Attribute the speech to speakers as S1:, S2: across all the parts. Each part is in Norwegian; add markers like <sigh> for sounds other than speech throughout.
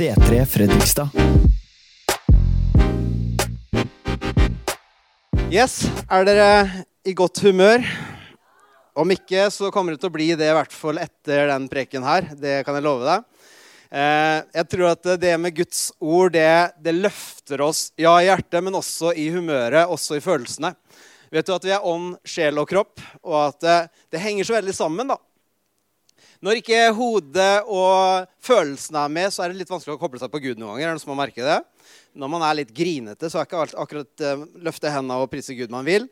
S1: C3 Fredrikstad.
S2: Yes, er dere i godt humør? Om ikke, så kommer det til å bli det i hvert fall etter den preken her. Det kan jeg love deg. Eh, jeg tror at det med Guds ord, det, det løfter oss ja, i hjertet, men også i humøret, også i følelsene. Vet du at vi er ånd, sjel og kropp, og at det, det henger så veldig sammen, da. Når ikke hodet og følelsene er med, så er det litt vanskelig å koble seg på Gud noen ganger. Er det som har merket det? Når man er litt grinete, så er ikke alt akkurat uh, løfte hendene og prise Gud man vil.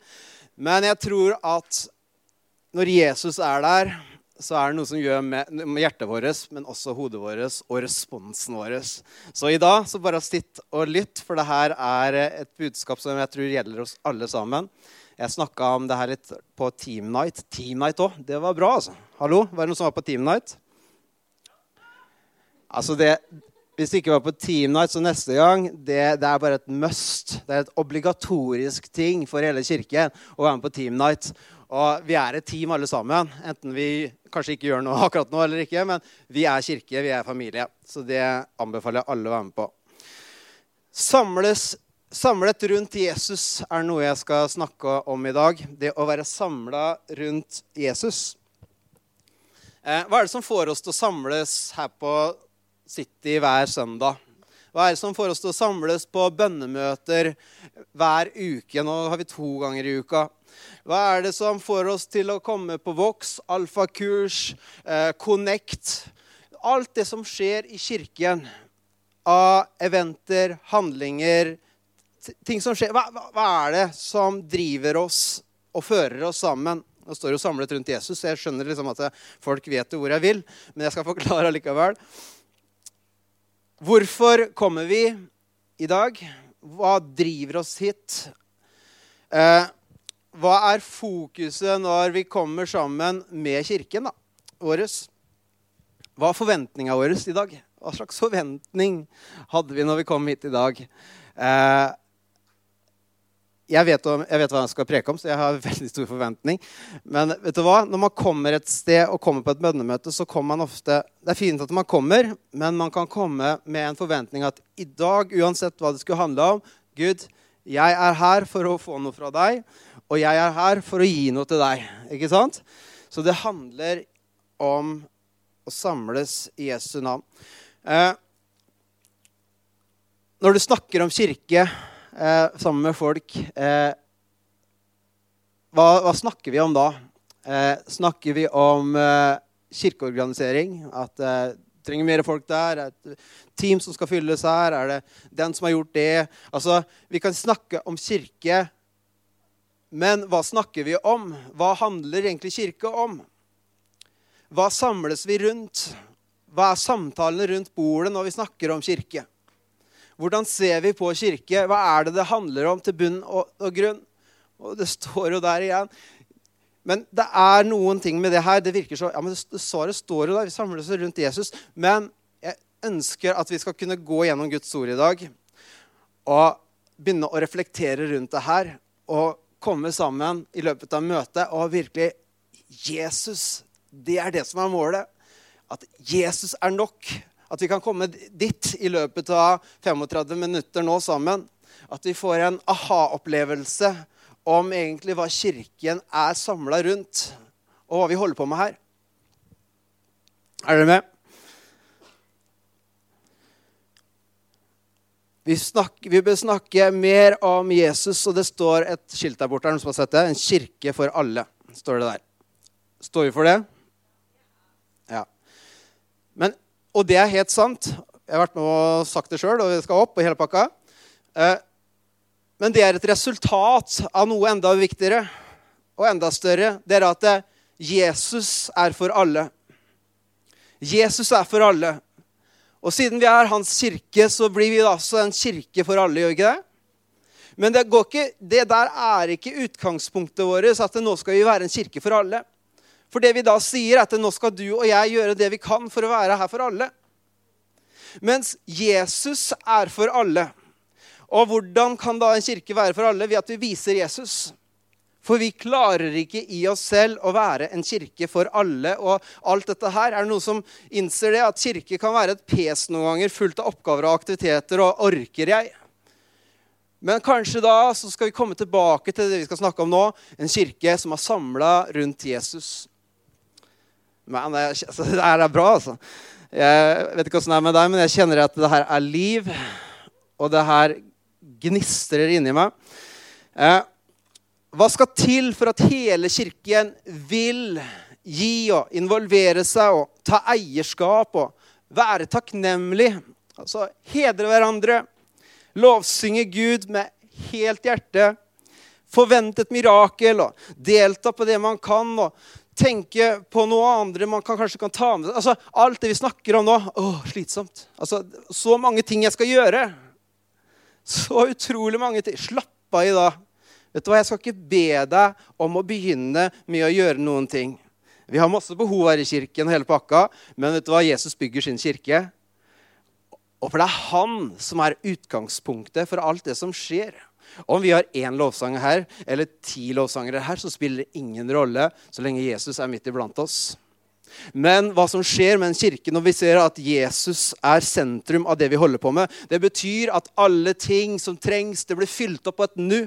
S2: Men jeg tror at når Jesus er der, så er det noe som gjør med hjertet vårt, men også hodet vårt og responsen vår. Så i dag så bare sitt og lytt, for det her er et budskap som jeg tror gjelder oss alle sammen. Jeg snakka om det her litt på Team Night. Team Night òg. Det var bra, altså. Hallo? Var det noen som var på Team Night? Altså det, Hvis det ikke var på Team Night, så neste gang det, det, er bare et must. Det er et obligatorisk ting for hele kirken å være med på Team Night. Og vi er et team alle sammen. Enten vi kanskje ikke gjør noe <laughs> akkurat nå eller ikke. Men vi er kirke, vi er familie. Så det anbefaler jeg alle å være med på. Samles Samlet rundt Jesus er noe jeg skal snakke om i dag. Det å være samla rundt Jesus. Eh, hva er det som får oss til å samles her på City hver søndag? Hva er det som får oss til å samles på bønnemøter hver uke? Nå har vi to ganger i uka. Hva er det som får oss til å komme på Vox, alfakurs, eh, Connect? Alt det som skjer i kirken av eventer, handlinger, ting som skjer. Hva, hva, er det som driver oss og fører oss sammen? Nå står jo samlet rundt Jesus, så jeg skjønner liksom at folk vet hvor jeg vil. Men jeg skal forklare <laughs> allikevel. Hvorfor kommer vi i dag? Hva driver oss hit? Eh, hva er fokuset når vi kommer sammen med kirken da, vår? Hva er forventninga vår i dag? Hva slags forventning hadde vi når vi kom hit i dag? Eh, jeg vet, jeg vet, hva jeg skal preke om, så jeg har <laughs> veldig stor forventning. Men vet du hva? når man kommer et sted og kommer på et bønnemøte, så kommer man ofte Det er fint at man kommer, men man kan komme med en forventning at i dag, uansett hva det skulle handle om Gud, jeg er her for å få noe fra deg, og jeg er her for å gi noe til deg. Ikke sant? Så det handler om å samles i Jesu navn. Eh, når du snakker om kirke eh, sammen med folk. Eh, hva, hva, snakker vi om da? Eh, snakker vi om eh, kirkeorganisering? At det eh, trenger mer folk der? Er Et team som skal fylles her? Er det den som har gjort det? Altså, Vi kan snakke om kirke, men hva snakker vi om? Hva handler egentlig kirke om? Hva samles vi rundt? Hva er samtalene rundt bordet når vi snakker om kirke? Hvordan ser vi på kirke? Hva er det det handler om til bunn og, og grunn? Og det står jo der igjen. Men det er noen ting med det her. Det virker så, ja, men Svaret står jo der. Vi samler oss rundt Jesus. Men jeg ønsker at vi skal kunne gå gjennom Guds ord i dag og begynne å reflektere rundt det her. Og komme sammen i løpet av møtet og virkelig Jesus, det er det som er målet. At Jesus er nok. At vi kan komme dit i løpet av 35 minutter nå sammen. At vi får en aha-opplevelse om egentlig hva Kirken er samla rundt, og hva vi holder på med her. Er dere med? Vi, snakker, vi, bør snakke mer om Jesus, og det står et skilt der borte. som har sett det? En kirke for alle, står det der. Står vi for det? Ja. Men og det er helt sant. Jeg har vært med og sagt det sjøl, og det skal opp. og hele pakka. Eh, men det er et resultat av noe enda viktigere og enda større. Det er at eh, Jesus er for alle. Jesus er for alle. Og siden vi er hans kirke, så blir vi altså en kirke for alle. gjør ikke det? Men det, ikke, det der er ikke utgangspunktet vårt, at nå skal vi være en kirke for alle. For det vi da sier, er at nå skal du og jeg gjøre det vi kan for å være her for alle. Mens Jesus er for alle. Og hvordan kan da en kirke være for alle? Ved at vi viser Jesus. For vi klarer ikke i oss selv å være en kirke for alle. Og alt dette her er det noe som innser det, at kirke kan være et pes noen ganger, fullt av oppgaver og aktiviteter, og orker jeg? Men kanskje da så skal vi komme tilbake til det vi skal snakke om nå, en kirke som er samla rundt Jesus. Men <laughs> det, altså, det er bra, altså. Jeg vet ikke åssen det er med deg, men jeg kjenner at det her er liv. Og det her gnistrer inni meg. Eh, hva skal til for at hele kirken vil gi og involvere seg og ta eierskap og være takknemlig? Altså hedre hverandre, lovsynge Gud med helt hjerte, forvente et mirakel og delta på det man kan. og tenke på noe andre man kan, kanskje kan ta med altså, Alt det vi snakker om nå Å, slitsomt. Altså, så mange ting jeg skal gjøre. Så utrolig mange ting. Slapp av i dag. Vet du hva, Jeg skal ikke be deg om å begynne med å gjøre noen ting. Vi har masse behov her i kirken, hele pakka, men vet du hva? Jesus bygger sin kirke. Og for det er han som er utgangspunktet for alt det som skjer. Om vi har én lovsanger her eller ti lovsangere her, så spiller det ingen rolle så lenge Jesus er midt iblant oss. Men hva som skjer med en kirke når vi ser at Jesus er sentrum av det vi holder på med, det betyr at alle ting som trengs, det blir fylt opp på et nu.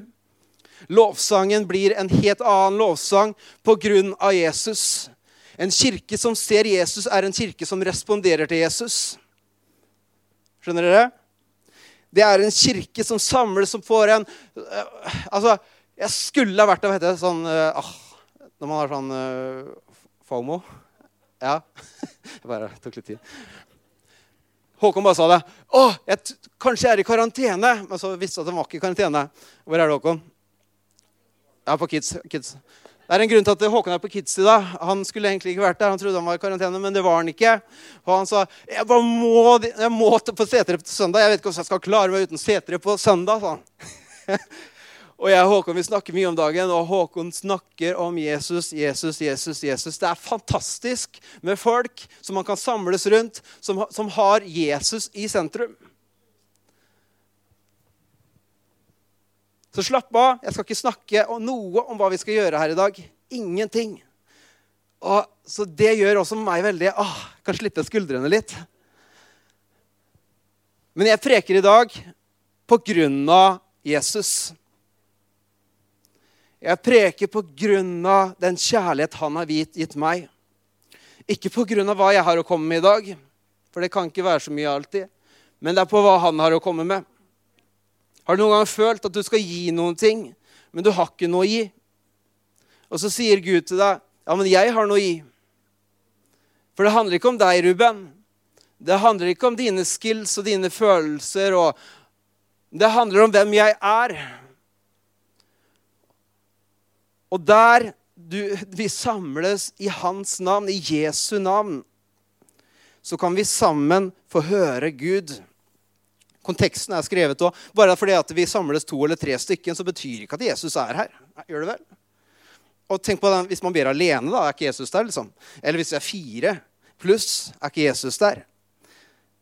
S2: Lovsangen blir en helt annen lovsang pga. Jesus. En kirke som ser Jesus, er en kirke som responderer til Jesus. Skjønner dere? Det er en kirke som samles, som får en uh, Altså, jeg skulle ha vært der, vet du, sånn uh, Når man har sånn uh, FOMO. Ja. <laughs> jeg bare tok litt tid. Håkon bare sa det. 'Å, jeg kanskje jeg er i karantene.' Men så visste jeg at han var ikke i karantene. Hvor er det, Håkon? Ja, på Kids. kids. Det er en grunn til at Håkon er på Kids i dag. Han skulle egentlig ikke vært der. Han trodde han var i karantene, men det var han ikke. Og han sa jeg bare må, jeg må på setere på søndag. Jeg vet ikke hvordan jeg skal klare meg uten setere på søndag. sa han. <laughs> og jeg og Håkon vi snakker mye om dagen, og Håkon snakker om Jesus, Jesus, Jesus. Jesus. Det er fantastisk med folk som man kan samles rundt, som, som har Jesus i sentrum. Så slapp av. Jeg skal ikke snakke noe om hva vi skal gjøre her i dag. Ingenting. Og, så det gjør også meg veldig åh, Kan slippe skuldrene litt. Men jeg preker i dag på grunn av Jesus. Jeg preker på grunn av den kjærlighet han har gitt meg. Ikke på grunn av hva jeg har å komme med i dag, for det kan ikke være så mye alltid. Men det er på hva han har å komme med. Har du noen gang følt at du skal gi noen ting, men du har ikke noe å gi? Og så sier Gud til deg, 'Ja, men jeg har noe å gi.' For det handler ikke om deg, Ruben. Det handler ikke om dine skills og dine følelser. Og det handler om hvem jeg er. Og der du, vi samles i hans navn, i Jesu navn, så kan vi sammen få høre Gud. Konteksten er skrevet Og Bare fordi at vi samles to eller tre stykker, så betyr ikke at Jesus er her. Gjør det vel? Og tenk på den, Hvis man ber alene, da er ikke Jesus der. liksom. Eller hvis vi er fire pluss, er ikke Jesus der.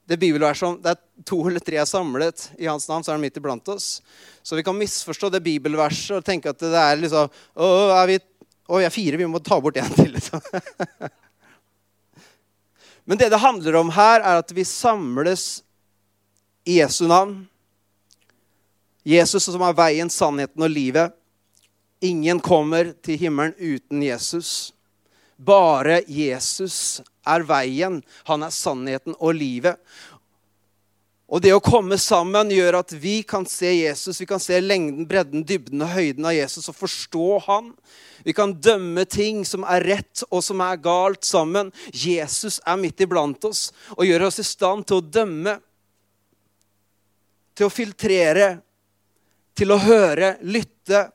S2: Det bibelverset om det er to eller tre samlet i hans navn, så er han midt iblant oss. Så vi kan misforstå det bibelverset og tenke at det er liksom Å, er vi, å, vi er fire, vi må ta bort en til. liksom. <laughs> Men det det handler om her, er at vi samles i Jesu navn. Jesus som er veien, sannheten og livet. Ingen kommer til himmelen uten Jesus. Bare Jesus er veien. Han er sannheten og livet. Og det å komme sammen gjør at vi kan se Jesus, vi kan se lengden, bredden, dybden og høyden av Jesus og forstå han. Vi kan dømme ting som er rett og som er galt, sammen. Jesus er midt iblant oss og gjør oss i stand til å dømme til å filtrere, til å høre, lytte.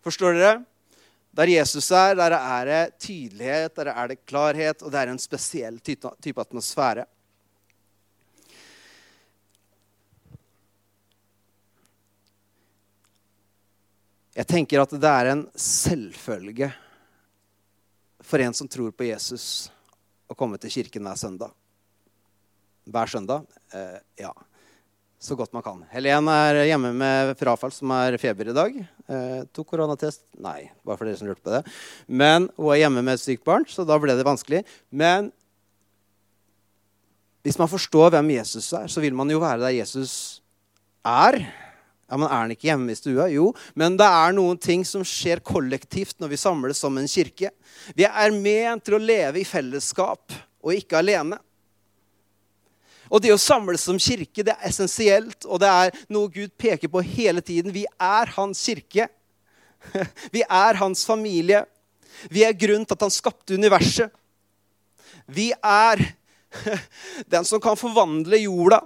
S2: Forstår dere? Der Jesus er, der er det tydelighet, der er det klarhet, og det er en spesiell type atmosfære. Jeg tenker at det er en selvfølge for en som tror på Jesus, å komme til kirken hver søndag. Hver søndag? Eh, ja. Så godt man kan. Helen er hjemme med frafall, som er feber i dag. Eh, tok koronatest? Nei, bare for dere som lurte på det. Men hun er hjemme med et sykt barn, så da ble det vanskelig. Men hvis man forstår hvem Jesus er, så vil man jo være der Jesus er. Ja, men Er han ikke hjemme i stua? Jo. Men det er noen ting som skjer kollektivt når vi samles som en kirke. Vi er ment til å leve i fellesskap og ikke alene. Og det å samles som kirke det er essensielt, og det er noe Gud peker på hele tiden. Vi er hans kirke. <laughs> Vi er hans familie. Vi er grunnen til at han skapte universet. Vi er <laughs> den som kan forvandle jorda.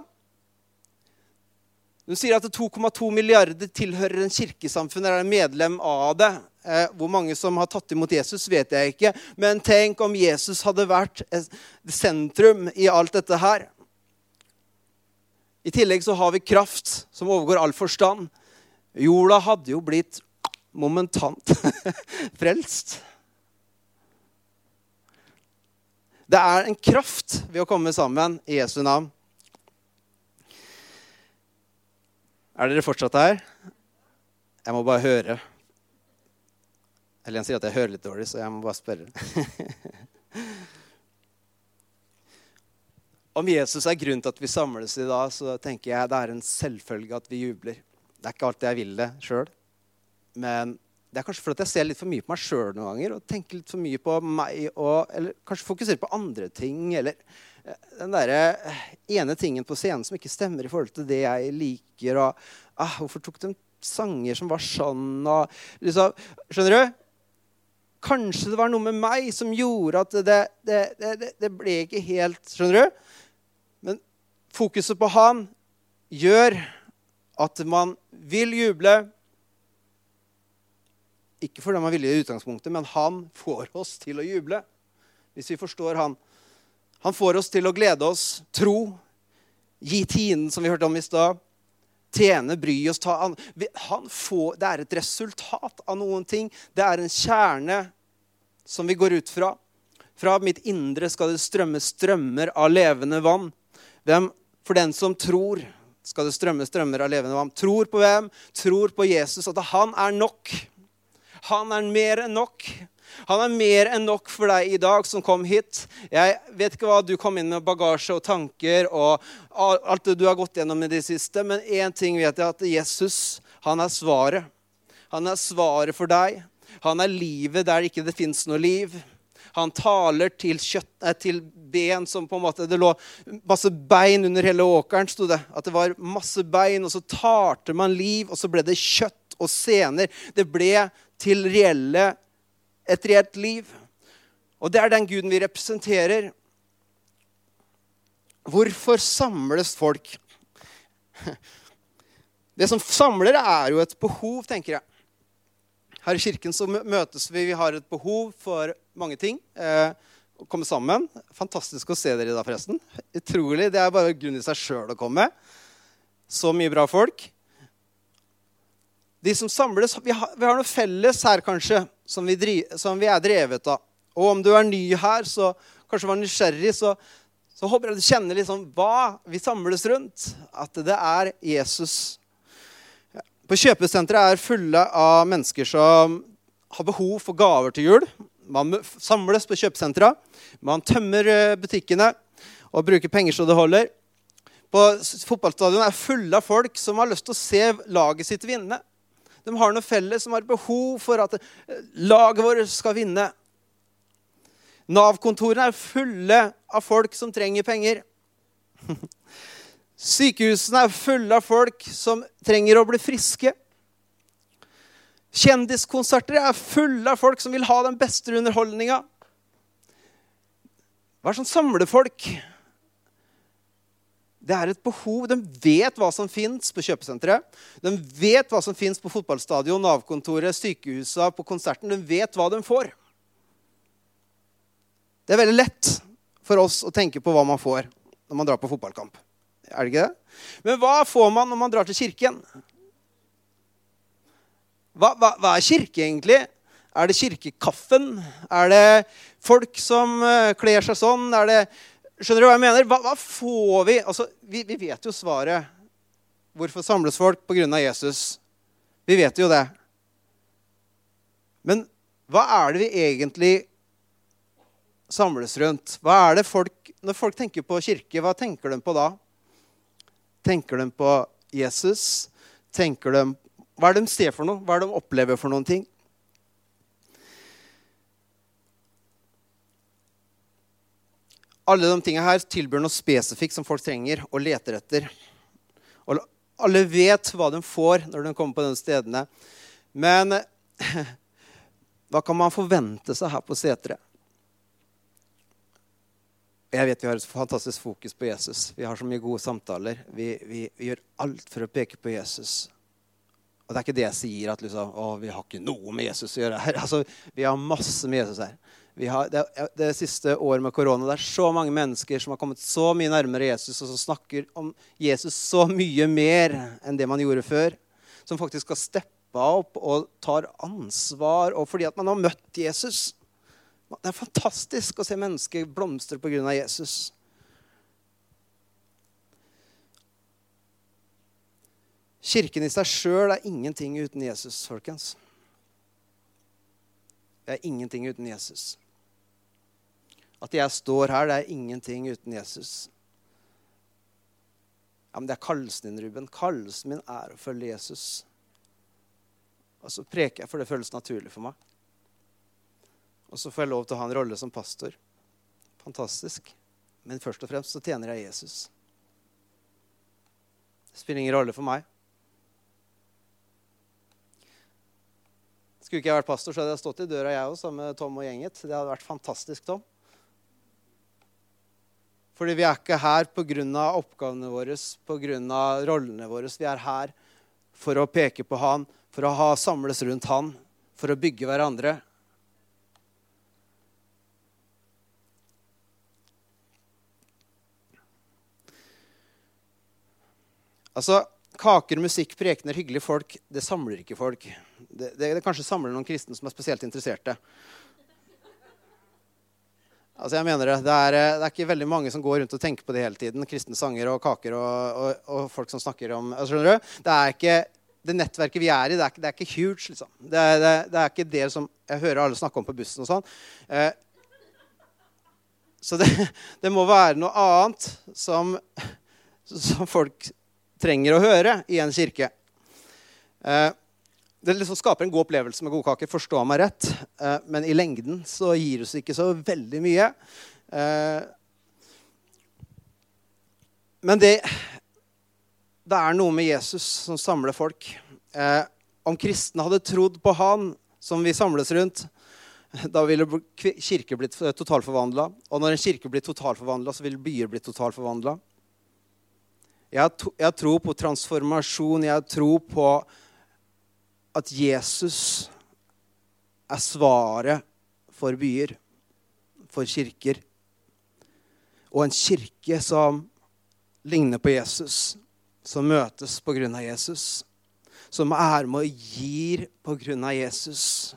S2: Hun sier at 2,2 milliarder tilhører en kirkesamfunn, eller er medlem av det. Eh, hvor mange som har tatt imot Jesus, vet jeg ikke. Men tenk om Jesus hadde vært sentrum i alt dette her. I tillegg så har vi kraft som overgår all forstand. Jorda hadde jo blitt momentant <laughs> frelst. Det er en kraft ved å komme sammen i Jesu navn. Er dere fortsatt her? Jeg må bare høre. Helen sier at jeg hører litt dårlig, så jeg må bare spørre. <laughs> Om Jesus er grunnen til at vi samles i dag, så tenker jeg det er en selvfølge at vi jubler. Det er ikke alltid jeg vil det sjøl. Men det er kanskje fordi jeg ser litt for mye på meg sjøl noen ganger. Og tenker litt for mye på meg, og, eller kanskje fokuserer på andre ting. Eller eh, den derre eh, ene tingen på scenen som ikke stemmer i forhold til det jeg liker. Og ah, hvorfor tok de sanger som var sånn? Og, liksom, skjønner du? Kanskje det var noe med meg som gjorde at det, det, det, det ble ikke helt Skjønner du? Fokuset på han gjør at man vil juble. Ikke fordi man vil i utgangspunktet, men han får oss til å juble. Hvis vi forstår han. Han får oss til å glede oss, tro, gi tiden, som vi hørte om i stad. Tjene, bry oss, ta an. Han får, det er et resultat av noen ting. Det er en kjerne som vi går ut fra. Fra mitt indre skal det strømme strømmer av levende vann. Hvem for den som tror, skal det strømme strømmer av levende vann. Tror på hvem? Tror på Jesus. At han er nok. Han er mer enn nok. Han er mer enn nok for deg i dag som kom hit. Jeg vet ikke hva du kom inn med bagasje og tanker og alt det du har gått gjennom i det siste, men én ting vet jeg, at Jesus, han er svaret. Han er svaret for deg. Han er livet der ikke det fins noe liv. Han taler til, kjøtt, eh, til, ben som på en måte Det lå masse bein under hele åkeren, sto det. At det var masse bein, og så talte man liv, og så ble det kjøtt og sener. Det ble til reelle, et reelt liv. Og det er den guden vi representerer. Hvorfor samles folk? <laughs> Det som samler, er jo et behov, tenker jeg. Her i kirken så møtes vi. Vi har et behov for mange ting. Eh, å komme sammen. Fantastisk å se dere i dag, forresten. Utrolig. Det er bare grunn i seg sjøl å komme. Så mye bra folk. De som samles, Vi har, vi har noe felles her, kanskje, som vi, driv, som vi, er drevet av. Og om du er ny her, så kanskje var nysgjerrig, så, så håper jeg du kjenner liksom hva vi samles rundt. At det er Jesus på kjøpesenteret er fulle av mennesker som har behov for gaver til jul. Man samles på kjøpesentra. Man tømmer eh, butikkene og bruker penger så det holder. På Fotballstadion er fulle av folk som har lyst til å se laget sitt vinne. De har noe felles, som har behov for at eh, laget vårt skal vinne. Nav-kontorene er fulle av folk som trenger penger. <laughs> Sykehusene er fulle av folk som trenger å bli friske. Kjendiskonserter er fulle av folk som vil ha den beste underholdninga. Hva er det som samler folk? Det er et behov. De vet hva som fins på kjøpesenteret. De vet hva som fins på fotballstadion, Nav-kontoret, sykehusa, på konserten. De vet hva de får. Det er veldig lett for oss å tenke på hva man får når man drar på fotballkamp. Er det ikke det? Men hva får man når man drar til kirken? Hva, hva, hva er kirke, egentlig? Er det kirkekaffen? Er det folk som uh, kler seg sånn? Er det, skjønner du hva jeg mener? Hva, hva får vi? Altså, vi? vi? vet jo svaret. Hvorfor samles folk pga. Jesus? Vi vet jo det. Men hva er det vi egentlig samles rundt? Hva er det folk, Når folk tenker på kirke, hva tenker de på da? Tenker de på Jesus? Tenker de, hva er det de ser for noe? Hva er det de opplever for noen ting? Alle de tingene her tilbyr noe spesifikt som folk trenger og leter etter. Og alle vet hva de får når de kommer på de stedene. Men <laughs> hva kan man forvente seg her på Setre? Jeg vet vi har et fantastisk fokus på Jesus. Vi har så mye gode samtaler. Vi, vi, vi gjør alt for å peke på Jesus. Og det er ikke det jeg sier at liksom, å, vi har ikke noe med Jesus å gjøre her. <laughs> Altså, vi har masse med Jesus her. Har, det, det, siste året med korona det er så mange mennesker som har kommet så mye nærmere Jesus, og som snakker om Jesus så mye mer enn det man gjorde før. Som faktisk skal steppe opp og tar ansvar, og fordi at man har møtt Jesus. Det er fantastisk å se mennesker blomstre pga. Jesus. Kirken i seg sjøl er ingenting uten Jesus, folkens. Det er ingenting uten Jesus. At jeg står her, det er ingenting uten Jesus. Ja, Men det er kallelsen din, Ruben. Kallelsen min er å følge Jesus. Og så preker jeg, for det føles naturlig for meg. Og så får jeg lov til å ha en rolle som pastor. Fantastisk. Men først og fremst så tjener jeg Jesus. Det spiller ingen rolle for meg. Skulle ikke jeg vært pastor, så hadde jeg stått i døra jeg òg, sammen med Tom og gjenget. Det hadde vært fantastisk, Tom. Fordi vi er ikke her pga. oppgavene våre, pga. rollene våre. Vi er her for å peke på Han, for å ha samles rundt Han, for å bygge hverandre. Altså, Kaker, musikk, prekener, hyggelige folk, det samler ikke folk. Det, det, det kanskje samler noen kristne som er spesielt interesserte. Altså jeg mener det, det er, eh, det er, ikke veldig mange som går rundt og tenker på det hele tiden. Kristne sanger og kaker og, og, og folk som snakker om altså skjønner du? Det er ikke det nettverket vi er i, det er, det er ikke huge. liksom. Det er, det, det er, ikke det som jeg hører alle snakke om på bussen og sånn. Eh, så det, <laughs> må være noe annet som, som, folk trenger å høre i en kirke. Eh, det liksom skaper en god opplevelse med gode kaker. Forstå meg rett. Eh, men i lengden så gir det oss ikke så veldig mye. Eh, men det, det er noe med Jesus som samler folk. Om kristne hadde trodd på han som vi samles rundt, da ville kirke blitt totalforvandla. Og når en kirke blir totalforvandla, så vil byer bli totalforvandla. Jeg, jeg tror på transformasjon. Jeg tror på at Jesus er svaret for byer, for kirker. Og en kirke som ligner på Jesus, som møtes på grunn av Jesus. Som er med og gir på grunn av Jesus.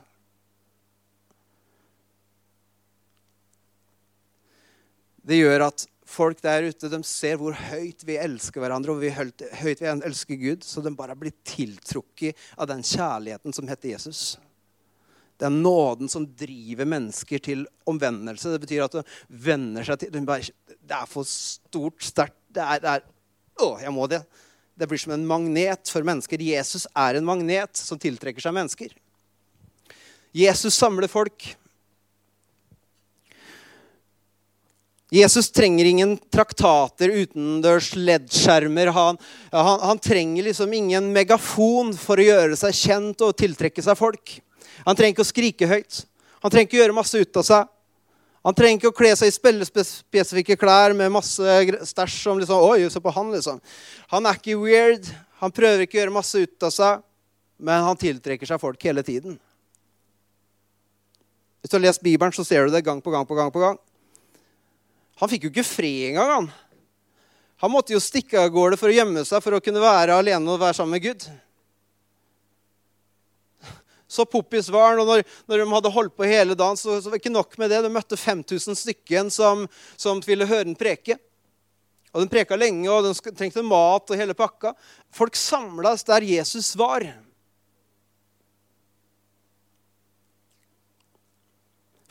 S2: Det gjør at folk der ute de ser hvor høyt vi elsker hverandre, og hvor høyt vi elsker Gud, så de bare blir tiltrukket av den kjærligheten som heter Jesus. Den nåden som driver mennesker til omvendelse. Det betyr at de venner seg til de bare, Det er for stort, sterkt. Det er, det er Å, jeg må det. Det blir som en magnet for mennesker. Jesus er en magnet som tiltrekker seg mennesker. Jesus samler folk. Jesus trenger ingen traktater, utendørs leddskjermer. Han, han, han, trenger liksom ingen megafon for å gjøre seg kjent og tiltrekke seg folk. Han trenger ikke å skrike høyt. Han trenger ikke å gjøre masse ut av seg. Han trenger ikke å kle seg i spillespesifikke klær med masse stæsj som liksom, Oi, se på han, liksom. Han er ikke weird. Han prøver ikke å gjøre masse ut av seg, men han tiltrekker seg folk hele tiden. Hvis du har lest Bibelen, så ser du det gang på gang på gang. på gang. Han fikk jo ikke fred engang. Han Han måtte jo stikke av gårde for å gjemme seg for å kunne være alene og være sammen med Gud. Så poppis var han, og når, når, de hadde holdt på hele dagen, så, så var det ikke nok med det. De møtte 5000 stykker som, som ville høre en preke. Og den preka lenge, og den trengte mat og hele pakka. Folk samlas der Jesus var.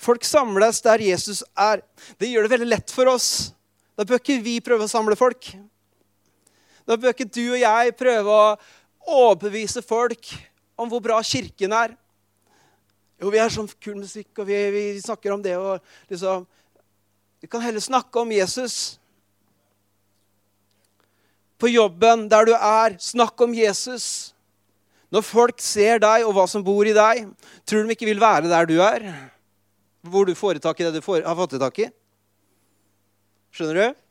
S2: Folk samles der Jesus er. Det gjør det veldig lett for oss. Da bør ikke vi prøve å samle folk. Da bør ikke du og jeg prøve å overbevise folk om hvor bra kirken er. Jo, vi har sånn kul musikk, og vi, vi snakker om det. og liksom, Vi kan heller snakke om Jesus. På jobben, der du er, snakk om Jesus. Når folk ser deg og hva som bor i deg, tror de ikke vil være der du er. Hvor du får tak i det du får, har fått tak i. Skjønner du?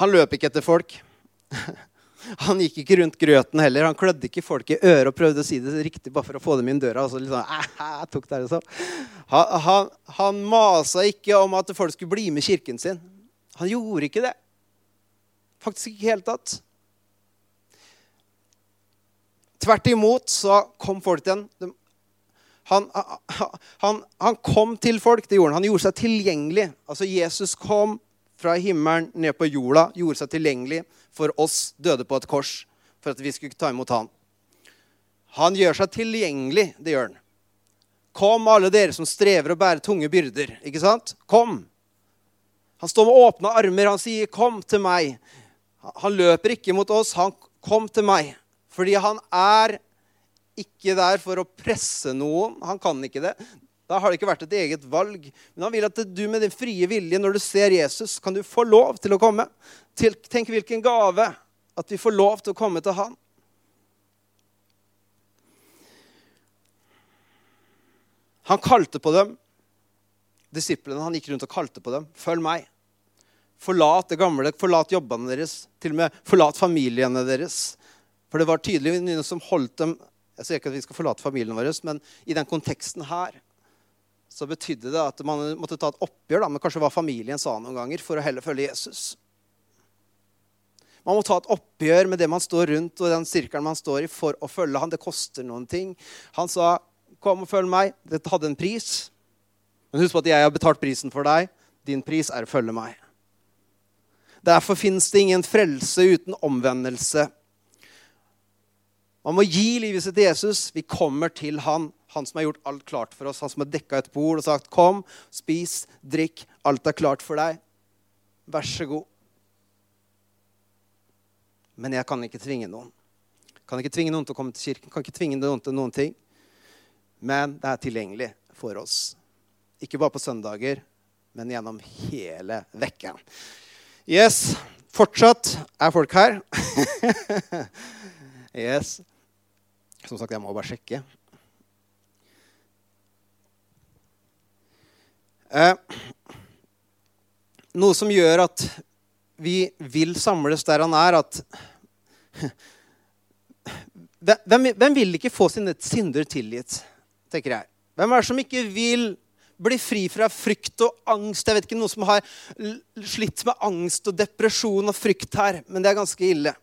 S2: Han løp ikke etter folk. <laughs> Han gikk ikke rundt grøten heller. Han klødde ikke folk i øret og prøvde å si det riktig bare for å få dem inn døra. Altså liksom, tok det liksom. han, han, han masa ikke om at folk skulle bli med kirken sin. Han gjorde ikke det. Faktisk ikke i det hele tatt. Tvert imot så kom folk til ham. Han, han, han, kom til folk. det gjorde Han Han gjorde seg tilgjengelig. Altså Jesus kom fra himmelen ned på jorda, gjorde seg tilgjengelig for oss døde på et kors for at vi skulle ta imot han. Han gjør seg tilgjengelig, det gjør han. Kom, alle dere som strever og bærer tunge byrder. Ikke sant? Kom. Han står med åpne armer. Han sier, 'Kom til meg'. Han løper ikke mot oss. Han kom til meg. Fordi han er ikke der for å presse noen. Han kan ikke det. Da har det ikke vært et eget valg. Men han vil at du med din frie vilje, når du ser Jesus, kan du få lov til å komme. Tenk hvilken gave at vi får lov til å komme til han. Han kalte på dem, disiplene. Han gikk rundt og kalte på dem. Følg meg. Forlat det gamle, forlat jobbene deres. Til og med forlat familiene deres. For det var tydelig noen som holdt dem Jeg sier ikke at vi skal forlate familien vår, men i den konteksten her så betydde det at man måtte ta et oppgjør da, med kanskje hva familien sa noen ganger, for å heller følge Jesus. Man må ta et oppgjør med det man står rundt, og den sirkelen man står i, for å følge han. Det koster noen ting. Han sa, 'Kom og følg meg.' Dette hadde en pris. Men husk på at jeg har betalt prisen for deg. Din pris er å følge meg. Derfor fins det ingen frelse uten omvendelse. Man må gi livet sitt til Jesus. Vi kommer til han. Han som har gjort alt klart for oss. Han som har dekka et bord og sagt, 'Kom, spis, drikk. Alt er klart for deg. Vær så god.' Men jeg kan ikke tvinge noen. Kan ikke tvinge noen til å komme til kirken. Kan ikke tvinge noen til noen ting. Men det er tilgjengelig for oss. Ikke bare på søndager, men gjennom hele vekken. Yes. Fortsatt er folk her. <laughs> yes. Som sagt, jeg må bare sjekke. Eh, noe som gjør at vi vil samles der han er, at <laughs> hvem, hvem, vil ikke få sine synder tilgitt, tenker jeg. Hvem er det som ikke vil bli fri fra frykt og angst? Jeg vet ikke noen som har slitt med angst og depresjon og frykt her, men det er ganske ille.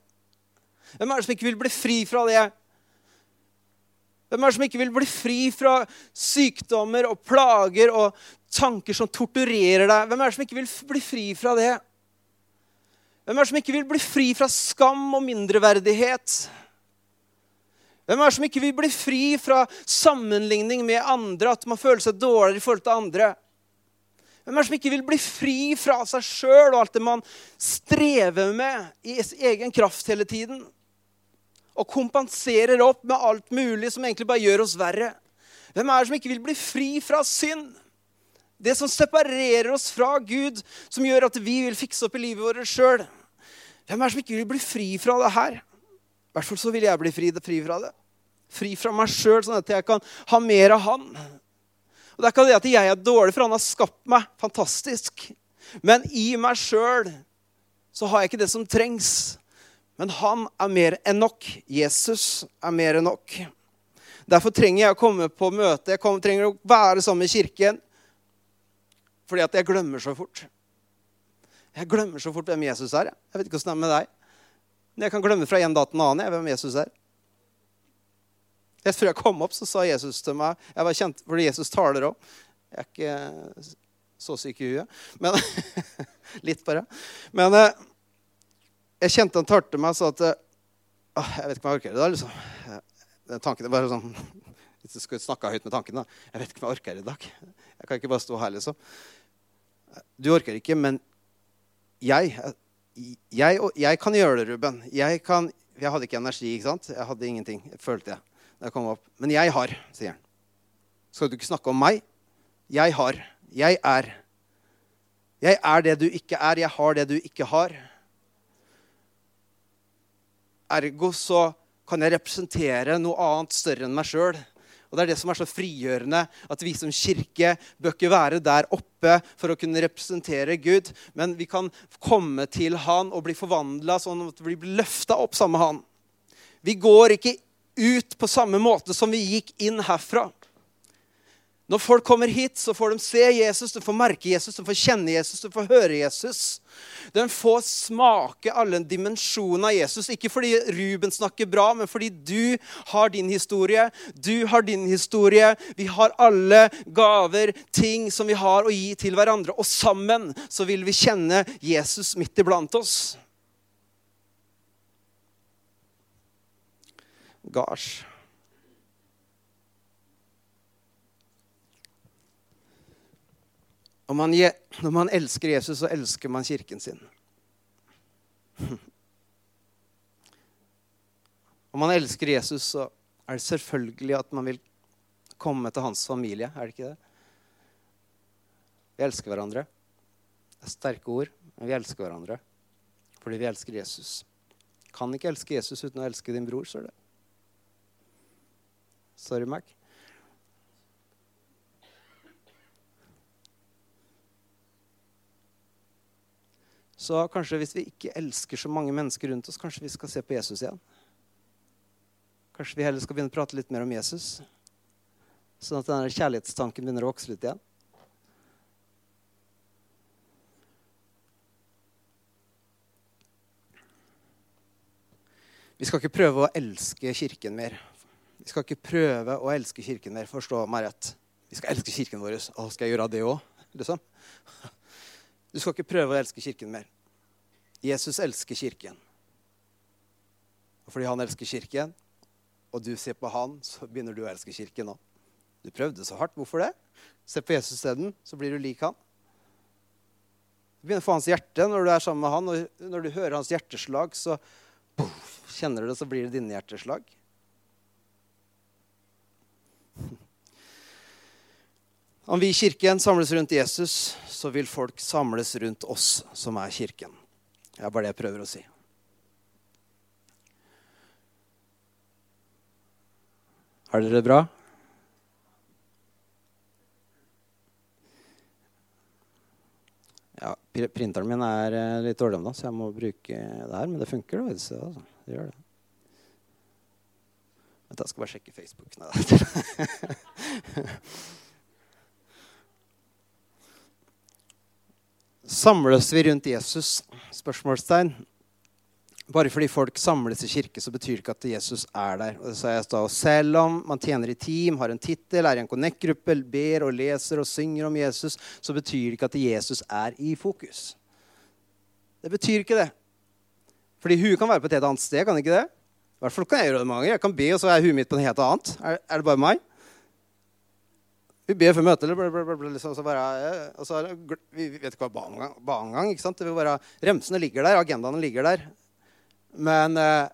S2: Hvem er det som ikke vil bli fri fra det? Hvem er det som ikke vil bli fri fra sykdommer og plager og tanker som torturerer deg? Hvem er det som ikke vil bli fri fra det? Hvem er det som ikke vil bli fri fra skam og mindreverdighet? Hvem er det som ikke vil bli fri fra sammenligning med andre, at man føler seg dårligere i forhold til andre? Hvem er det som ikke vil bli fri fra seg sjøl og alt det man strever med i egen kraft hele tiden? Og kompenserer opp med alt mulig som egentlig bare gjør oss verre? Hvem er det som ikke vil bli fri fra synd? Det som separerer oss fra Gud, som gjør at vi vil fikse opp i livet vårt sjøl. Hvem er det som ikke vil bli fri fra det her? I hvert fall så vil jeg bli fri, fri fra det. Fri fra meg sjøl, sånn at jeg kan ha mer av Han. Og Det er ikke det at jeg er dårlig, for Han har skapt meg fantastisk. Men i meg sjøl så har jeg ikke det som trengs. Men han er mer enn nok. Jesus er mer enn nok. Derfor trenger jeg å komme på møte. Jeg trenger å være sammen med kirken. Fordi at jeg glemmer så fort. Jeg glemmer så fort hvem Jesus er. Jeg vet ikke hvordan det er med deg. Men jeg kan glemme fra en dag til en annen hvem Jesus er. Rett før jeg kom opp, så sa Jesus til meg Jeg var kjent fordi Jesus taler òg. Jeg er ikke Så syk i huet. Men <laughs> Litt, bare. Men eh, jeg kjente han tørte meg og sa at ah, Jeg vet ikke om jeg orker det da. liksom. Den tanken er bare sånn <laughs> Hvis du skulle snakka høyt med tanken, da. Jeg vet ikke om jeg orker det i dag. Jeg kan ikke bare stå her, liksom. Du orker ikke, men jeg, jeg, jeg kan gjøre det, Ruben. Jeg, kan, jeg hadde ikke energi. ikke sant? Jeg hadde ingenting, følte jeg. da jeg kom opp. Men jeg har, sier han. Skal du ikke snakke om meg? Jeg har. Jeg er. Jeg er det du ikke er. Jeg har det du ikke har. Ergo så kan jeg representere noe annet større enn meg sjøl. Og Det er det som er så frigjørende, at vi som kirke bør ikke være der oppe for å kunne representere Gud, men vi kan komme til Han og bli forvandla sånn at vi blir løfta opp sammen med Han. Vi går ikke ut på samme måte som vi gikk inn herfra. Når folk kommer hit, så får de se Jesus, de får merke Jesus, de får kjenne Jesus, de får høre Jesus. De får smake alle dimensjonene av Jesus. Ikke fordi Ruben snakker bra, men fordi du har din historie. Du har din historie. Vi har alle gaver, ting som vi har å gi til hverandre. Og sammen så vil vi kjenne Jesus midt iblant oss. Gosh. Når man, når man elsker Jesus, så elsker man kirken sin. <laughs> Om man elsker Jesus, så er det selvfølgelig at man vil komme til hans familie. Er det ikke det? Vi elsker hverandre. Det er sterke ord, men vi elsker hverandre fordi vi elsker Jesus. Kan ikke elske Jesus uten å elske din bror, så er det. Sorry, Mac. Så kanskje hvis vi ikke elsker så mange mennesker rundt oss, kanskje vi skal se på Jesus igjen. Kanskje vi heller skal begynne å prate litt mer om Jesus, sånn at denne kjærlighetstanken begynner å vokse litt igjen. Vi skal ikke prøve å elske Kirken mer. Vi skal ikke prøve å elske Kirken mer. Forstå meg rett. Vi skal elske Kirken vår. Å, skal jeg gjøre det òg? Liksom. Du skal ikke prøve å elske Kirken mer. Jesus elsker Kirken. Og fordi han elsker Kirken, og du ser på han, så begynner du å elske Kirken òg. Du prøvde så hardt. Hvorfor det? Se på Jesus isteden, så blir du lik han. Du begynner å få hans hjerte når du er sammen med han, og når du hører hans hjerteslag, så boom, kjenner du det, så blir det dine hjerteslag. Om vi i kirken samles rundt Jesus, så vil folk samles rundt oss som er kirken. Det er bare det jeg prøver å si. Har dere det bra? Ja, printeren min er eh, litt dårlig om så jeg må bruke det her. Men det funker, da. Altså. Det gjør det. Vent, jeg skal bare sjekke Facebook. Nei, <laughs> <laughs> Samles vi rundt Jesus? Spørsmålstegn. Bare fordi folk samles i kirke, så betyr det ikke at Jesus er der. Og da, selv om man tjener i team, har en tittel, er i en connect-gruppe, ber og leser og synger om Jesus, så betyr det ikke at Jesus er i fokus. Det betyr ikke det. Fordi huet kan være på et helt annet sted. kan det ikke det? I hvert fall kan jeg gjøre det mange ganger. Jeg kan be, og så er huet mitt på noe helt annet. Er, er det bare meg? Vi ber før møtet, liksom, så bare, og så, Vi vet ikke hva ba engang. ikke sant? Det vil bare, Remsene ligger der, agendaene ligger der. Men eh,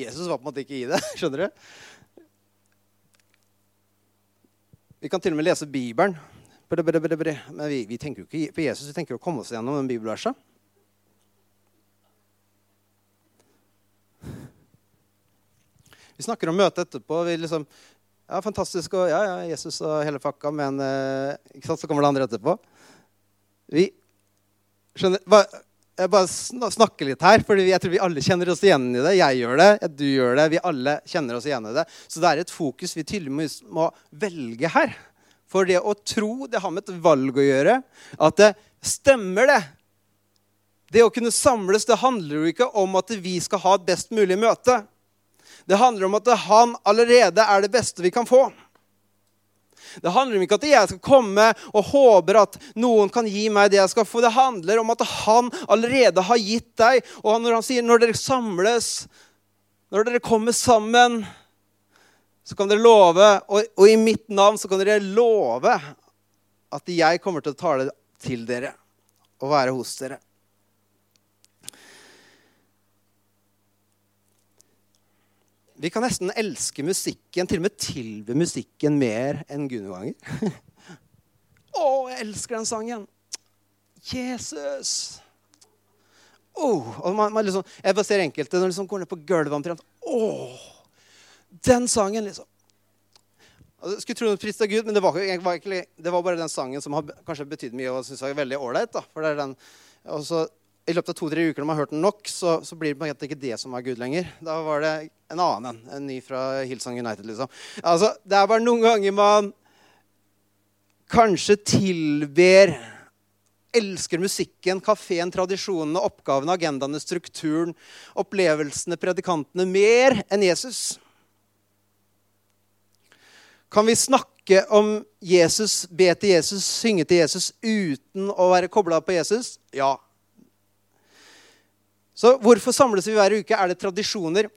S2: Jesus var på en måte ikke i det. <laughs> Skjønner du? Vi kan til og med lese Bibelen. Men vi, vi tenker jo ikke på Jesus, vi tenker å komme oss gjennom den bibelverset. Vi snakker om møtet etterpå. Vi liksom, ja, fantastisk. Og ja, ja, Jesus og hele fakka, men eh, ikke sant, så kommer det andre etterpå. Vi skjønner, bare, Jeg bare snakker litt her, for jeg tror vi alle kjenner oss igjen i det. Jeg gjør det, du gjør det, vi alle kjenner oss igjen i det. Så det er et fokus vi tydeligvis må velge her. For det å tro, det har med et valg å gjøre. At det stemmer, det. Det å kunne samles, det handler jo ikke om at vi skal ha et best mulig møte. Det handler om at han allerede er det beste vi kan få. Det handler om ikke at jeg skal komme og håper at noen kan gi meg det jeg skal få. Det handler om at han allerede har gitt deg. Og når han sier når dere samles, når dere kommer sammen, så kan dere love, og, og i mitt navn så kan dere love at jeg kommer til å tale til dere og være hos dere. Vi kan nesten elske musikken, til og med tilby musikken mer enn Gud noen ganger. Å, jeg elsker den sangen! Jesus! Oh, og man, man liksom, jeg bare ser enkelte når de liksom går ned på gulvet omtrent. Å, den sangen, liksom. Jeg skulle tro det av Gud, men det var, egentlig, det var, bare den sangen som har kanskje betydd mye og synes jeg er veldig ålreit. For det er den, og så i løpet av to-tre uker når man har hørt den nok, så, så blir det ikke det som er Gud lenger. Da var det en annen en. En ny fra Hillsong United, liksom. Altså, det er bare noen ganger man kanskje tilber Elsker musikken, kafeen, tradisjonene, oppgavene, agendaene, strukturen, opplevelsene, predikantene mer enn Jesus. Kan vi snakke om Jesus, be til Jesus, synge til Jesus uten å være kobla på Jesus? Ja. Så hvorfor samles vi hver uke? Er det tradisjoner?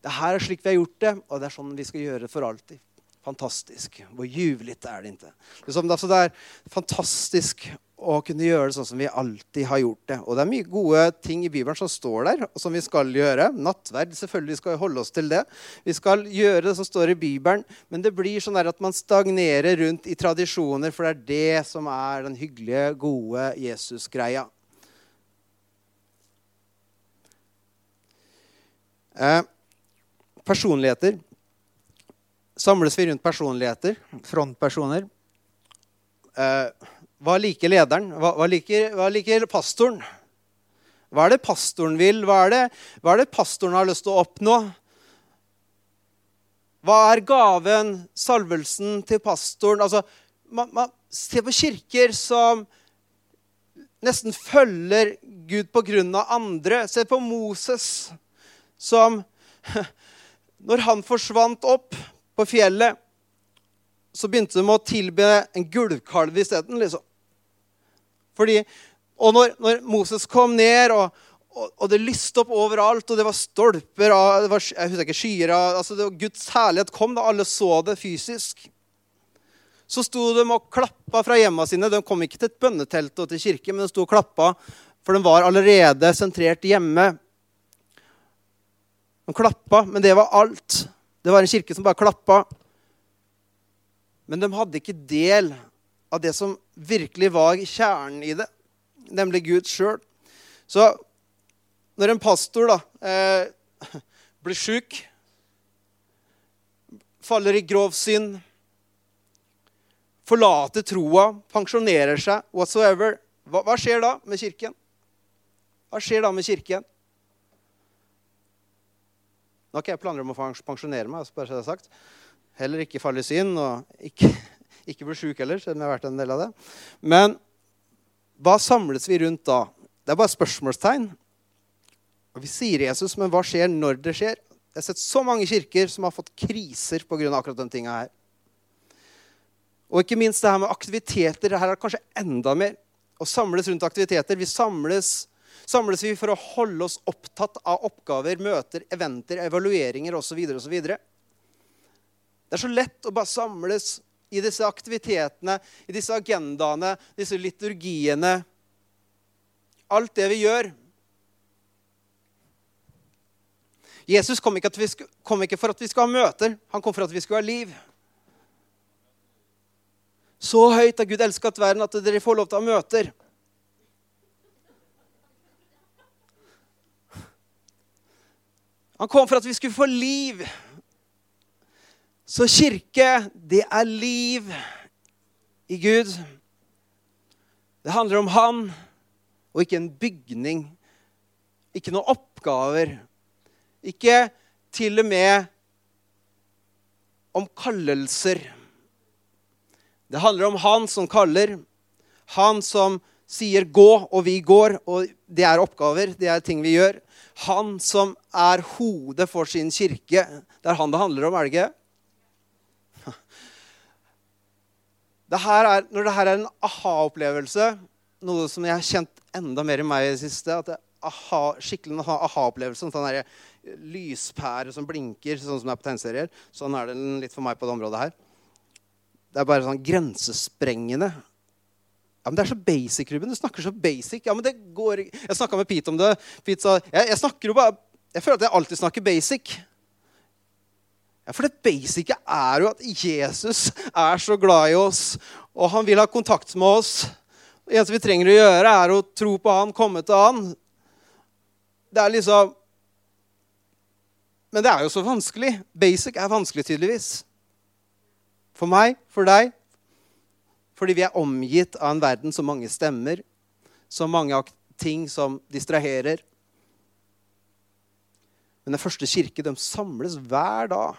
S2: Det her er slik vi har gjort det, og det er sånn vi skal gjøre det for alltid. Fantastisk. Hvor jublete er det ikke? Det er fantastisk å kunne gjøre det sånn som vi alltid har gjort det. Og det er mye gode ting i Bibelen som står der, og som vi skal gjøre. Nattverd, selvfølgelig skal vi holde oss til det. Vi skal gjøre det som står i Bibelen, men det blir sånn at man stagnerer rundt i tradisjoner, for det er det som er den hyggelige, gode Jesus-greia. Eh, personligheter. Samles vi rundt personligheter, frontpersoner? Eh, hva liker lederen? Hva, hva, liker, hva, liker, pastoren? Hva er det pastoren vil? Hva er det, hva er det pastoren har lyst til å oppnå? Hva er gaven, salvelsen, til pastoren? Altså, man, man ser på kirker som nesten følger Gud på grunn av andre. Se på Moses som <laughs> Når han forsvant opp på fjellet, så begynte de å tilbe en gulvkalv isteden. Liksom. Og når, når, Moses kom ned, og, og, og, det lyste opp overalt, og det var stolper av det var, jeg husker ikke, skyer altså det Guds herlighet kom, da alle så det fysisk. Så sto de og klappa fra hjemma sine. De kom ikke til et bønnetelt og til kirke, men de sto og klappa, for de var allerede sentrert hjemme. De klappa, men det var alt. Det var en kirke som bare klappa. Men de hadde ikke del av det som virkelig var kjernen i det, nemlig Gud sjøl. Så når en pastor da, eh, blir sjuk, faller i grov synd, forlater troa, pensjonerer seg, whatsoever, hva, hva skjer da med kirken? Hva skjer da med kirken? Nå har ikke jeg planer om å pensjonere meg. Altså, bare så det er sagt. Heller ikke falle i syn, og ikke, <laughs> ikke bli sjuk heller, selv om jeg har vært en del av det. Men hva samles vi rundt da? Det er bare spørsmålstegn. Og Vi sier Jesus, men hva skjer når det skjer? Jeg har sett så mange kirker som har fått kriser pga. akkurat den tinga her. Og ikke minst det her med aktiviteter. Her er det kanskje enda mer. Å samles rundt aktiviteter. Vi samles samles vi for å holde oss opptatt av oppgaver, møter, eventer, evalueringer osv. osv. Det er så lett å bare samles i disse aktivitetene, i disse agendaene, disse liturgiene. Alt det vi gjør. Jesus kom ikke, kom ikke, for at vi skal ha møter, han kom for at vi skulle ha liv. Så høyt har Gud elsket verden at dere får lov til å ha møter. Han kom for at vi skulle få liv. Så kirke, det er liv i Gud. Det handler om Han og ikke en bygning. Ikke noen oppgaver. Ikke til og med om kallelser. Det handler om Han som kaller. Han som sier 'gå', og vi går. Og det er oppgaver, det er ting vi gjør. Han som er hodet for sin kirke. Det er han det handler om, er det ikke? det er, når det her er en aha-opplevelse, noe som jeg har kjent enda mer i meg i det siste at det aha, skikkelig aha-opplevelse, sånn der lyspære som blinker, sånn som det er på tegneserier. Sånn er det litt for meg på det området her. Det er bare sånn grensesprengende. Ja, men Det er så basic, Ruben. Du snakker så basic. Ja, men det går. Jeg snakka med Pete om det. Pete sa jeg, jeg snakker jo bare Jeg føler at jeg alltid snakker basic. Ja, For det basice er jo at Jesus er så glad i oss, og han vil ha kontakt med oss. Det eneste vi trenger å gjøre, er å tro på han, komme til han. Det er liksom Men det er jo så vanskelig. Basic er vanskelig, tydeligvis. For meg, for deg. Fordi vi er omgitt av en verden som mange stemmer, så mange ting som distraherer. Men den første kirke de samles hver dag.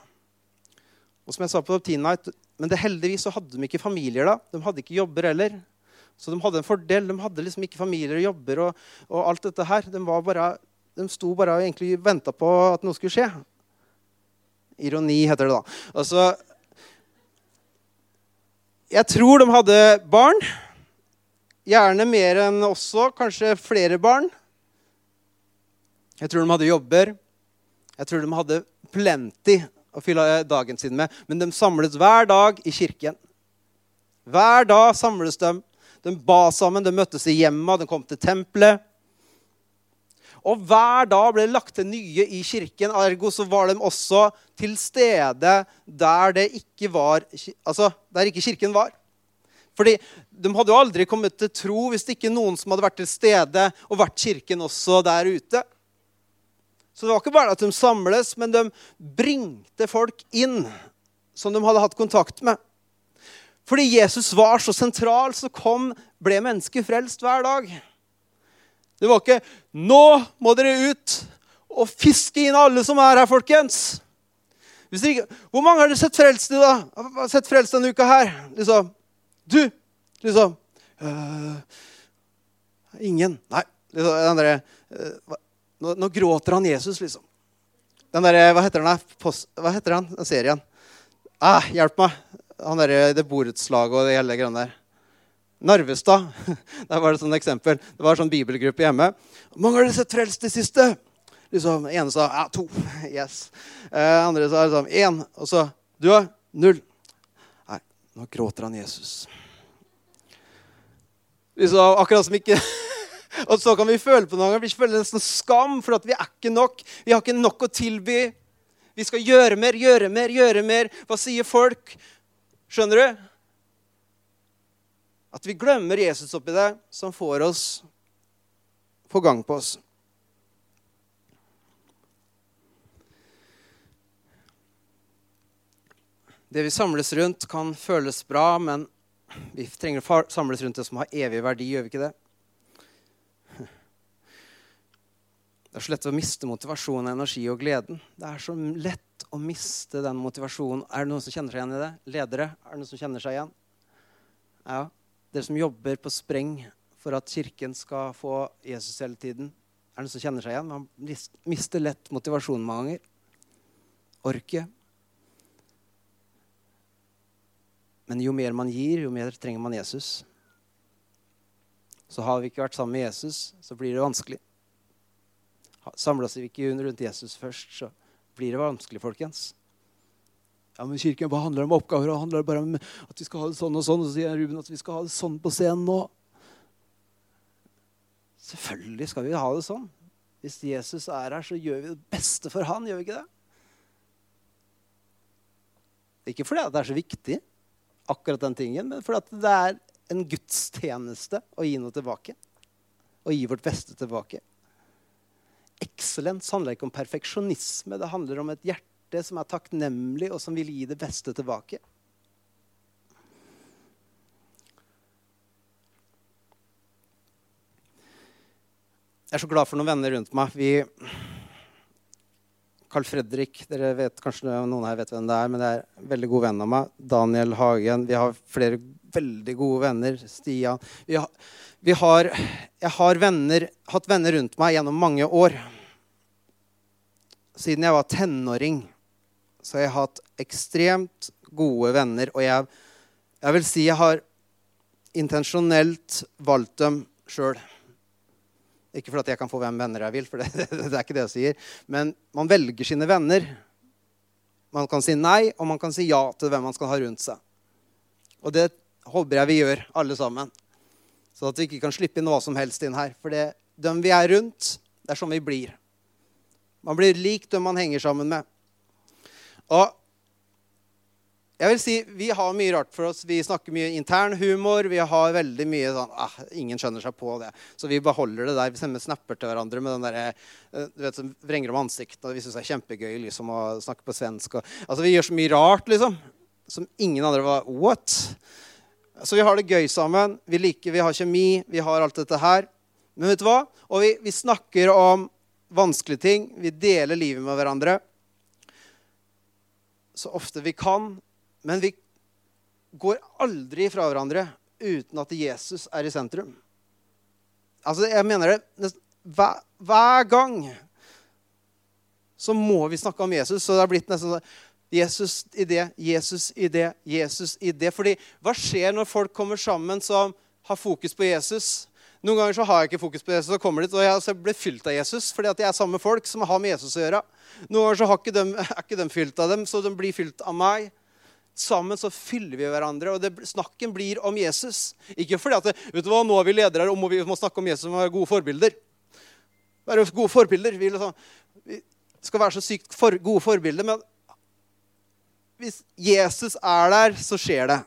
S2: Og som jeg sa på Teen Night, Men det heldigvis så hadde de ikke familier da. De hadde ikke jobber heller. Så de hadde en fordel. De hadde liksom ikke familier og jobber og, og alt dette her. De, bare, de sto bare og egentlig venta på at noe skulle skje. Ironi heter det da. Altså, jeg tror de hadde barn. Gjerne mer enn også. Kanskje flere barn. Jeg tror de hadde jobber. Jeg tror de hadde plenty å fylle dagen sin med. Men de samles hver dag i kirken. Hver dag samles de. De ba sammen, de møttes i hjemma, de kom til tempelet. Og hver dag ble det lagt til nye i kirken. Ergo så var de også til stede der det ikke var Altså der ikke kirken var. Fordi de hadde jo aldri kommet til tro hvis det ikke noen som hadde vært til stede og vært kirken også der ute. Så det var ikke bare at de samles, men de bringte folk inn som de hadde hatt kontakt med. Fordi Jesus var så sentral, så kom, ble mennesket frelst hver dag. Det var ikke 'Nå må dere ut og fiske inn alle som er her, folkens'. Ikke, hvor mange har dere sett frelst da? Sett frelst denne uka her? Liksom. Du! Liksom. Uh, ingen. Nei. Liksom, den derre uh, nå, nå, gråter han Jesus, liksom. Den der, hva heter den, Post, hva heter han, den serien? Ah, hjelp meg! Han derre det borettslaget og det hele greia der. Narvestad. <laughs> Der var det sånn eksempel. Det var sånn bibelgruppe hjemme. Mange har dere sett frelst i siste? Liksom, ene sa ja, to. <laughs> Yes. Eh, andre sa liksom én. Og så Du, da? Null. Nei, nå gråter han Jesus. Liksom, akkurat som ikke <laughs> Og så kan vi føle på noe, vi føler nesten skam for at vi er ikke nok. Vi har ikke nok å tilby. Vi skal gjøre mer, gjøre mer, gjøre mer. Hva sier folk? Skjønner du? At vi glemmer Jesus oppi det, som får oss på gang på oss. Det vi samles rundt, kan føles bra, men vi trenger å samles rundt det som har evig verdi. gjør vi ikke det? Det er så lett å miste motivasjon, energi og gleden. Det er så lett å miste den motivasjonen. Er det noen som kjenner seg igjen i det? Ledere? Er det noen som kjenner seg igjen? Ja. Dere som jobber på spreng for at Kirken skal få Jesus hele tiden. Er det noen som kjenner seg igjen? Man mister lett motivasjonen mange ganger. Orket. Men jo mer man gir, jo mer trenger man Jesus. Så har vi ikke vært sammen med Jesus, så blir det vanskelig. Samla vi ikke rundt Jesus først, så blir det vanskelig, folkens. Ja, men kirken, Hva handler det om oppgaver? Det handler bare om at vi skal ha det sånn og sånn. Og så sier Ruben at vi skal ha det sånn på scenen nå. Selvfølgelig skal vi ha det sånn. Hvis Jesus er her, så gjør vi det beste for han, gjør vi ikke det? Ikke fordi det er så viktig, akkurat den tingen, men fordi det er en gudstjeneste å gi noe tilbake. Å gi vårt beste tilbake. Eksellens handler ikke om perfeksjonisme. Det handler om et hjerte som er takknemlig, og som vil gi det beste tilbake. Jeg er så glad for noen venner rundt meg. Vi Carl Fredrik dere vet, Kanskje noen her vet hvem det er, men det er en veldig god venn av meg. Daniel Hagen. Vi har flere veldig gode venner. Stian. Vi har, vi har, jeg har venner, hatt venner rundt meg gjennom mange år. Siden jeg var tenåring, så har jeg hatt ekstremt gode venner. Og jeg Jeg vil si jeg har intensjonelt valgt dem sjøl. Ikke fordi jeg kan få hvem venner jeg vil, for <laughs> det, det, er ikke det jeg sier. Men man velger sine venner. Man kan si nei, og man kan si ja til hvem man skal ha rundt seg. Og det håper jeg vi gjør, alle sammen. Så at vi ikke kan slippe hva som helst inn her. For det, dem vi er rundt, det er sånn vi blir. Man blir lik dem man henger sammen med. Og jeg vil si, Vi har mye rart for oss. Vi snakker mye intern humor. Vi har veldig mye sånn ah, Ingen skjønner seg på det. Så vi beholder det der. Vi sender snapper til hverandre med den der, eh, du vet, som vrenger om ansiktet. Og vi syns det er kjempegøy liksom, å snakke på svensk. Og, altså, Vi gjør så mye rart liksom, som ingen andre var What? Så vi har det gøy sammen. Vi liker, vi har kjemi, vi har alt dette her. Men vet du hva? Og vi, vi snakker om vanskelige ting. Vi deler livet med hverandre så ofte vi kan. Men vi går aldri fra hverandre uten at Jesus er i sentrum. Altså, jeg mener det hver, hver gang så må vi snakke om Jesus. Så det har blitt nesten sånn Jesus i det, Jesus i det, Jesus i det. Fordi hva skjer når folk kommer sammen som har fokus på Jesus? Noen ganger så har jeg ikke fokus på Jesus, og kommer dit, og jeg blir fylt av Jesus fordi at jeg er sammen med folk som har med Jesus å gjøre. Noen ganger så ikke de, <laughs> er ikke de fylt av dem, så de blir fylt av meg. Sammen så fyller vi hverandre, og det, snakken blir om Jesus. Ikke fordi at vet du hva, nå er vi ledere og vi må snakke om Jesus og være gode forbilder. Være gode forbilder. Vi, liksom, vi skal være så sykt for, gode forbilder. Men hvis Jesus er der, så skjer det.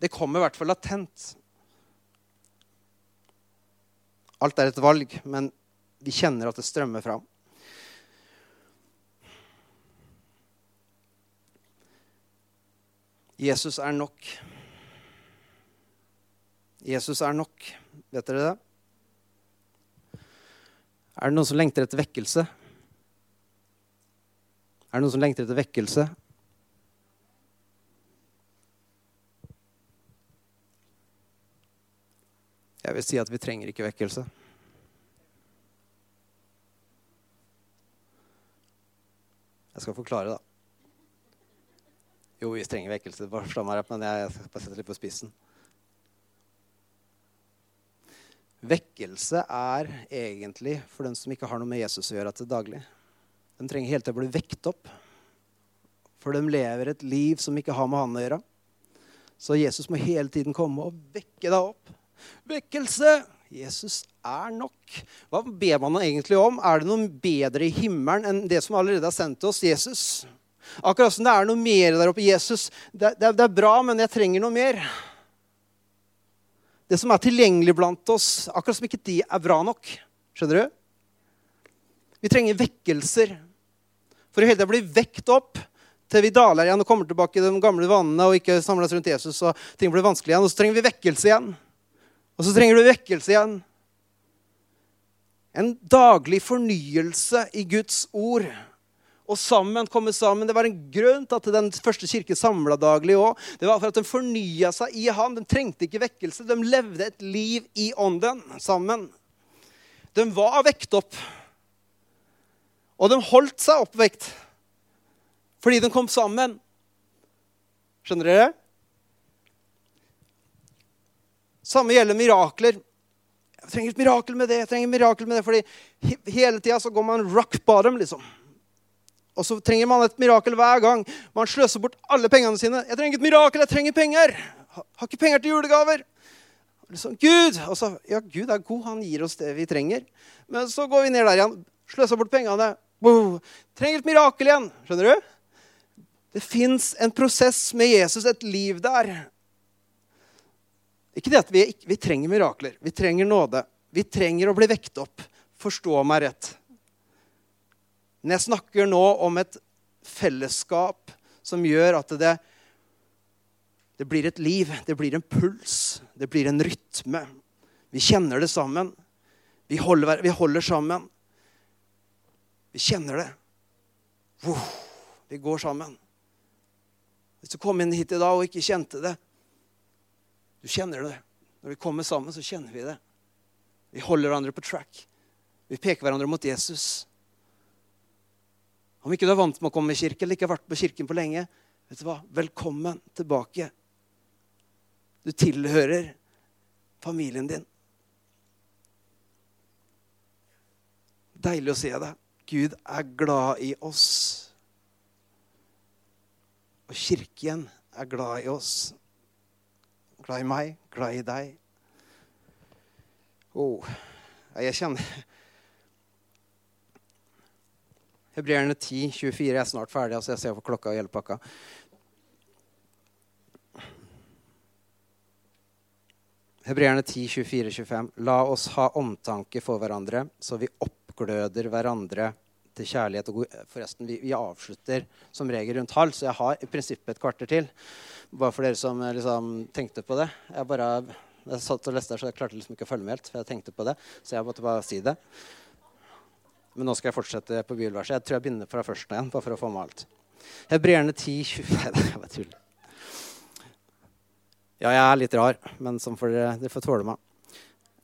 S2: Det kommer i hvert fall latent. Alt er et valg, men vi kjenner at det strømmer fram. Jesus er nok. Jesus er nok. Vet dere det? Er det noen som lengter etter vekkelse? Er det noen som lengter etter vekkelse? Jeg vil si at vi trenger ikke vekkelse. Jeg skal forklare, da. Jo, vi trenger vekkelse, men jeg skal bare sette litt på spissen. Vekkelse er egentlig for den som ikke har noe med Jesus å gjøre til daglig. De trenger hele tiden å bli vekt opp. For de lever et liv som ikke har med han å gjøre. Så Jesus må hele tiden komme og vekke deg opp. Vekkelse! Jesus er nok. Hva ber man egentlig om? Er det noe bedre i himmelen enn det som allerede har sendt oss, Jesus? Akkurat som det er noe mer der oppe. Jesus, det, det, det er bra, men jeg trenger noe mer. Det som er tilgjengelig blant oss, akkurat som ikke de er bra nok. Skjønner du? Vi trenger vekkelser for å hele tiden bli vekt opp til vi daler igjen og kommer tilbake i de gamle vannene og ikke samles rundt Jesus. og ting blir vanskelig igjen. Og så trenger vi vekkelse igjen. Og så trenger du vekkelse igjen. En daglig fornyelse i Guds ord og sammen komme sammen. Det var en grunn til at den første kirke samla daglig òg. Det var for at de fornya seg i Han. De trengte ikke vekkelse. De levde et liv i ånden sammen. De var vekt opp. Og de holdt seg oppvekt fordi de kom sammen. Skjønner dere? Samme gjelder mirakler. Jeg trenger et mirakel med det, jeg trenger et mirakel med det, fordi hele tida så går man rock bottom, liksom. Og så trenger man et mirakel hver gang. Man sløser bort alle pengene sine. 'Jeg trenger et mirakel! Jeg trenger penger!' Har ikke penger til julegaver. Liksom, Gud! Og så, ja, Gud er god. Han gir oss det vi trenger. Men så går vi ned der igjen. Sløser bort pengene. Wow. Trenger et mirakel igjen. Skjønner du? Det fins en prosess med Jesus, et liv der. Ikke det at vi, vi trenger mirakler. Vi trenger nåde. Vi trenger å bli vekt opp. Forstå meg rett. Men jeg snakker nå om et fellesskap som gjør at det, det blir et liv, det blir en puls, det blir en rytme. Vi kjenner det sammen. Vi holder, vi holder sammen. Vi kjenner det. Vi går sammen. Hvis du kom inn hit i dag og ikke kjente det Du kjenner det. Når vi kommer sammen, så kjenner vi det. Vi holder hverandre på track. Vi peker hverandre mot Jesus. Om ikke du er vant med å komme i kirke eller ikke har vært på kirken på lenge, Vet du hva? Velkommen tilbake. Du tilhører familien din. Deilig å se deg. Gud er glad i oss. Og kirken er glad i oss. Glad i meg, glad i deg. Oh, jeg kjenner Hebreerne 10, 24. Jeg er snart ferdig. altså Jeg ser på klokka og hele pakka. Hebreerne 10, 24, 25. La oss ha omtanke for hverandre, så vi oppgløder hverandre til kjærlighet og god Forresten, vi, vi, avslutter som regel rundt halv, så jeg har i prinsippet et kvarter til. Bare for dere som liksom, tenkte på det. Jeg bare jeg satt og leste her, så jeg klarte liksom ikke å følge med helt. for jeg tenkte på det, Så jeg måtte bare si det. Men nå skal jeg fortsette på bibelverset. Jeg tror jeg begynner fra førsten igjen. bare for å få med alt. Hebreerne 10, 20 <laughs> Nei, det var tull. Ja, jeg er litt rar, men sånn får dere, dere får tåle meg.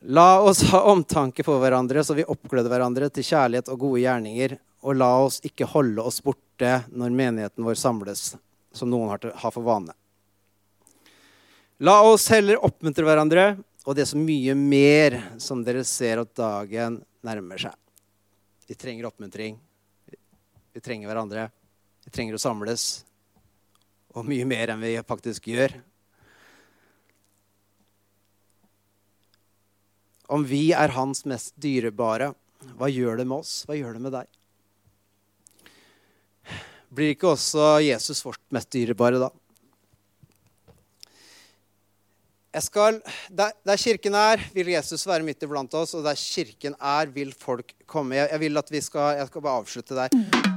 S2: La oss ha omtanke for hverandre, så vi oppgløder hverandre til kjærlighet og gode gjerninger. Og la oss ikke holde oss borte når menigheten vår samles, som noen har, for vane. La oss heller oppmuntre hverandre, og det er så mye mer som dere ser at dagen nærmer seg. Vi trenger oppmuntring. Vi trenger hverandre. Vi trenger å samles. Og mye mer enn vi faktisk gjør. Om vi er hans mest dyrebare, hva gjør det med oss? Hva gjør det med deg? Blir ikke også Jesus vårt mest dyrebare da? Skal, der, der, kirken er, vil Jesus være midt iblant oss, og der kirken er, vil folk komme. Jeg, jeg vil at vi skal, jeg skal bare avslutte der.